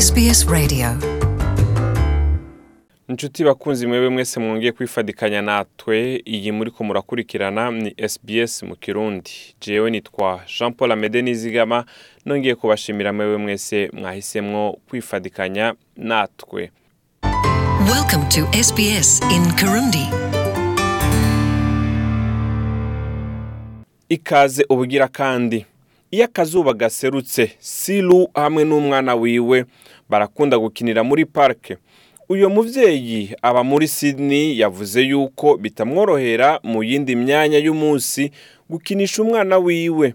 SBS Radio inshuti bakunzi mwebwe mwese mwongeye kwifadikanya natwe iyi muri ko murakurikirana ni SBS mu kirundi jewe nitwa Jean Paul Amede Nizigama nongeye kubashimira mwebwe mwese mwahisemwo kwifadikanya natwe Welcome to SBS in Kirundi Ikaze ubugira kandi iyo akazuba gaserutse silu hamwe n'umwana wiwe barakunda gukinira muri parike uyu mubyeyi aba muri Sydney yavuze yuko bitamworohera mu yindi myanya y'umunsi gukinisha umwana wiwe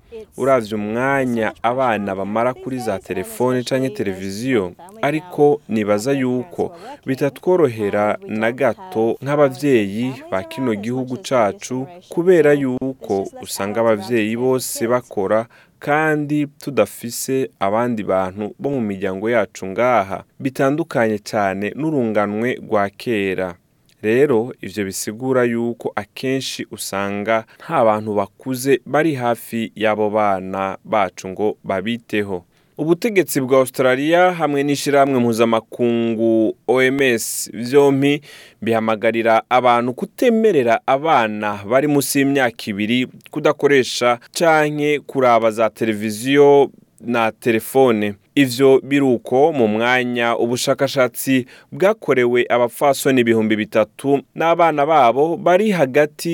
uravye umwanya abana bamara kuri za telefone canke televiziyo ariko nibaza yuko bitatworohera na gato nk'abavyeyi ba kino gihugu cacu kubera yuko usanga abavyeyi bose bakora kandi tudafise abandi bantu bo mu miryango yacu ngaha bitandukanye cyane n'urunganwe rwa kera rero ibyo bisigura yuko akenshi usanga nta bantu bakuze bari hafi y'abo bana bacu ngo babiteho ubutegetsi bwa Australia hamwe n'ishyirahamwe mpuzamakungu OMS byombi bihamagarira abantu kutemerera abana bari munsi y'imyaka ibiri kudakoresha canke kuraba za televiziyo na telefone ivyo biruko mu mwanya ubushakashatsi bwakorewe abapfasoni ibihumbi bitatu n'abana babo bari hagati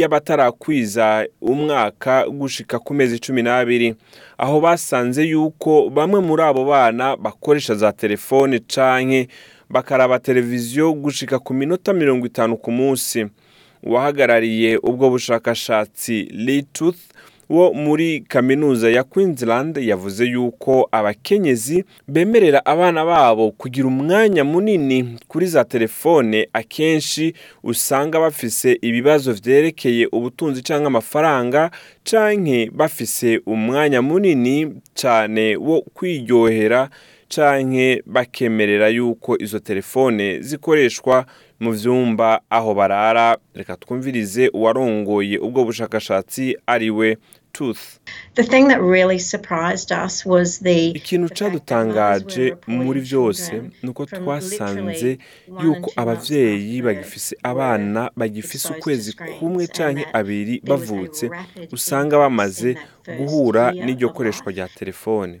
y'abatarakwiza umwaka gushika ku mezi cumi n'abiri aho basanze yuko bamwe muri abo bana bakoresha za telefone canke bakaraba televiziyo gushika ku minota mirongo itanu ku munsi uwahagarariye ubwo bushakashatsi lituth wo muri kaminuza ya Queensland yavuze yuko abakenyezi bemerera abana babo kugira umwanya munini kuri za telefone akenshi usanga bafise ibibazo byerekeye ubutunzi cyangwa amafaranga canke bafise umwanya munini cyane wo kwiryohera canke bakemerera yuko izo telefone zikoreshwa mu byumba aho barara reka twumvirize uwarongoye ubwo bushakashatsi ari we ikintu cyadutangaje muri byose ni uko twasanze yuko ababyeyi bagifise abana bagifise ukwezi kumwe cyangwa abiri bavutse usanga bamaze guhura n'iryo koreshwa rya telefone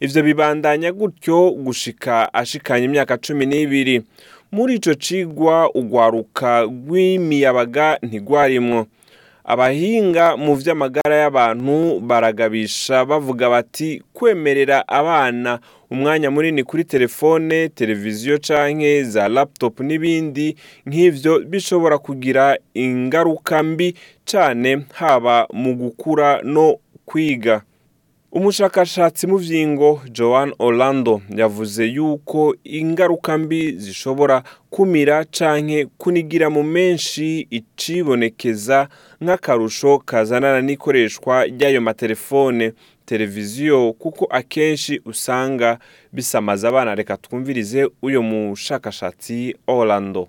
ibyo bibandanya gutyo gushika ashikanye imyaka cumi n'ibiri muri icyo cigwa ugwaruka rw'imiyabaga ntigwarimwo abahinga mu by'amagara y'abantu baragabisha bavuga bati kwemerera abana umwanya munini kuri telefone televiziyo canke za laputopu n'ibindi nk’ibyo bishobora kugira ingaruka mbi cane haba mu gukura no kwiga umushakashatsi mu vy'ingo joan orlando yavuze yuko ingaruka mbi zishobora kumira canke kunigira mu menshi icibonekeza nk'akarusho kazana n'ikoreshwa ry'ayo matelefone televiziyo kuko akenshi usanga bisamaza abana reka twumvirize uyo mushakashatsi orlando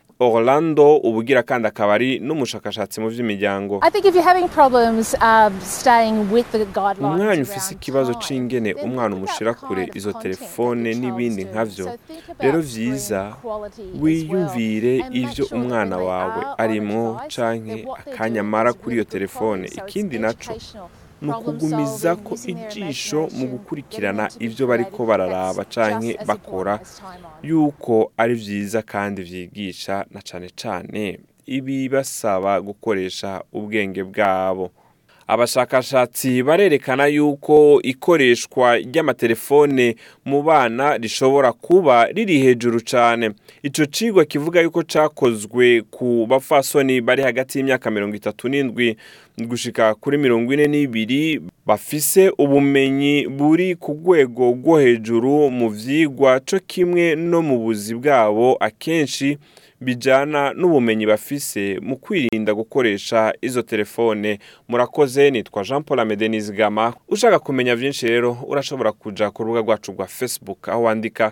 Orlando ubugira kandi akabari n'umushakashatsi mu by'imiryango um, umwana ufise ikibazo c'ingene umwana umushira kure izo telefone n'ibindi nkavyo rero vyiza wiyumvire ivyo umwana wawe arimwo canke akanyamara kuri iyo telefone ikindi naco ni ukugumiza ko ijisho mu gukurikirana ibyo bariko bararaba canke bakora yuko ari byiza kandi vyigisha na cane cane ibi basaba gukoresha ubwenge bwabo abashakashatsi barerekana yuko ikoreshwa ry'amatelefone mu bana rishobora kuba riri hejuru cyane icyo cigwa kivuga yuko cyakozwe ku bafasoni bari hagati y'imyaka mirongo itatu n'indwi gushika kuri mirongo ine n'ibiri bafise ubumenyi buri ku rwego rwo hejuru mu vyigwa co kimwe no mu buzi bwabo akenshi bijana n'ubumenyi bafise mu kwirinda gukoresha izo telefone murakoze nitwa jean paul amedenizigama ushaka kumenya vyinshi rero urashobora kuja ku rubuga rwacu rwa facebook aho wandika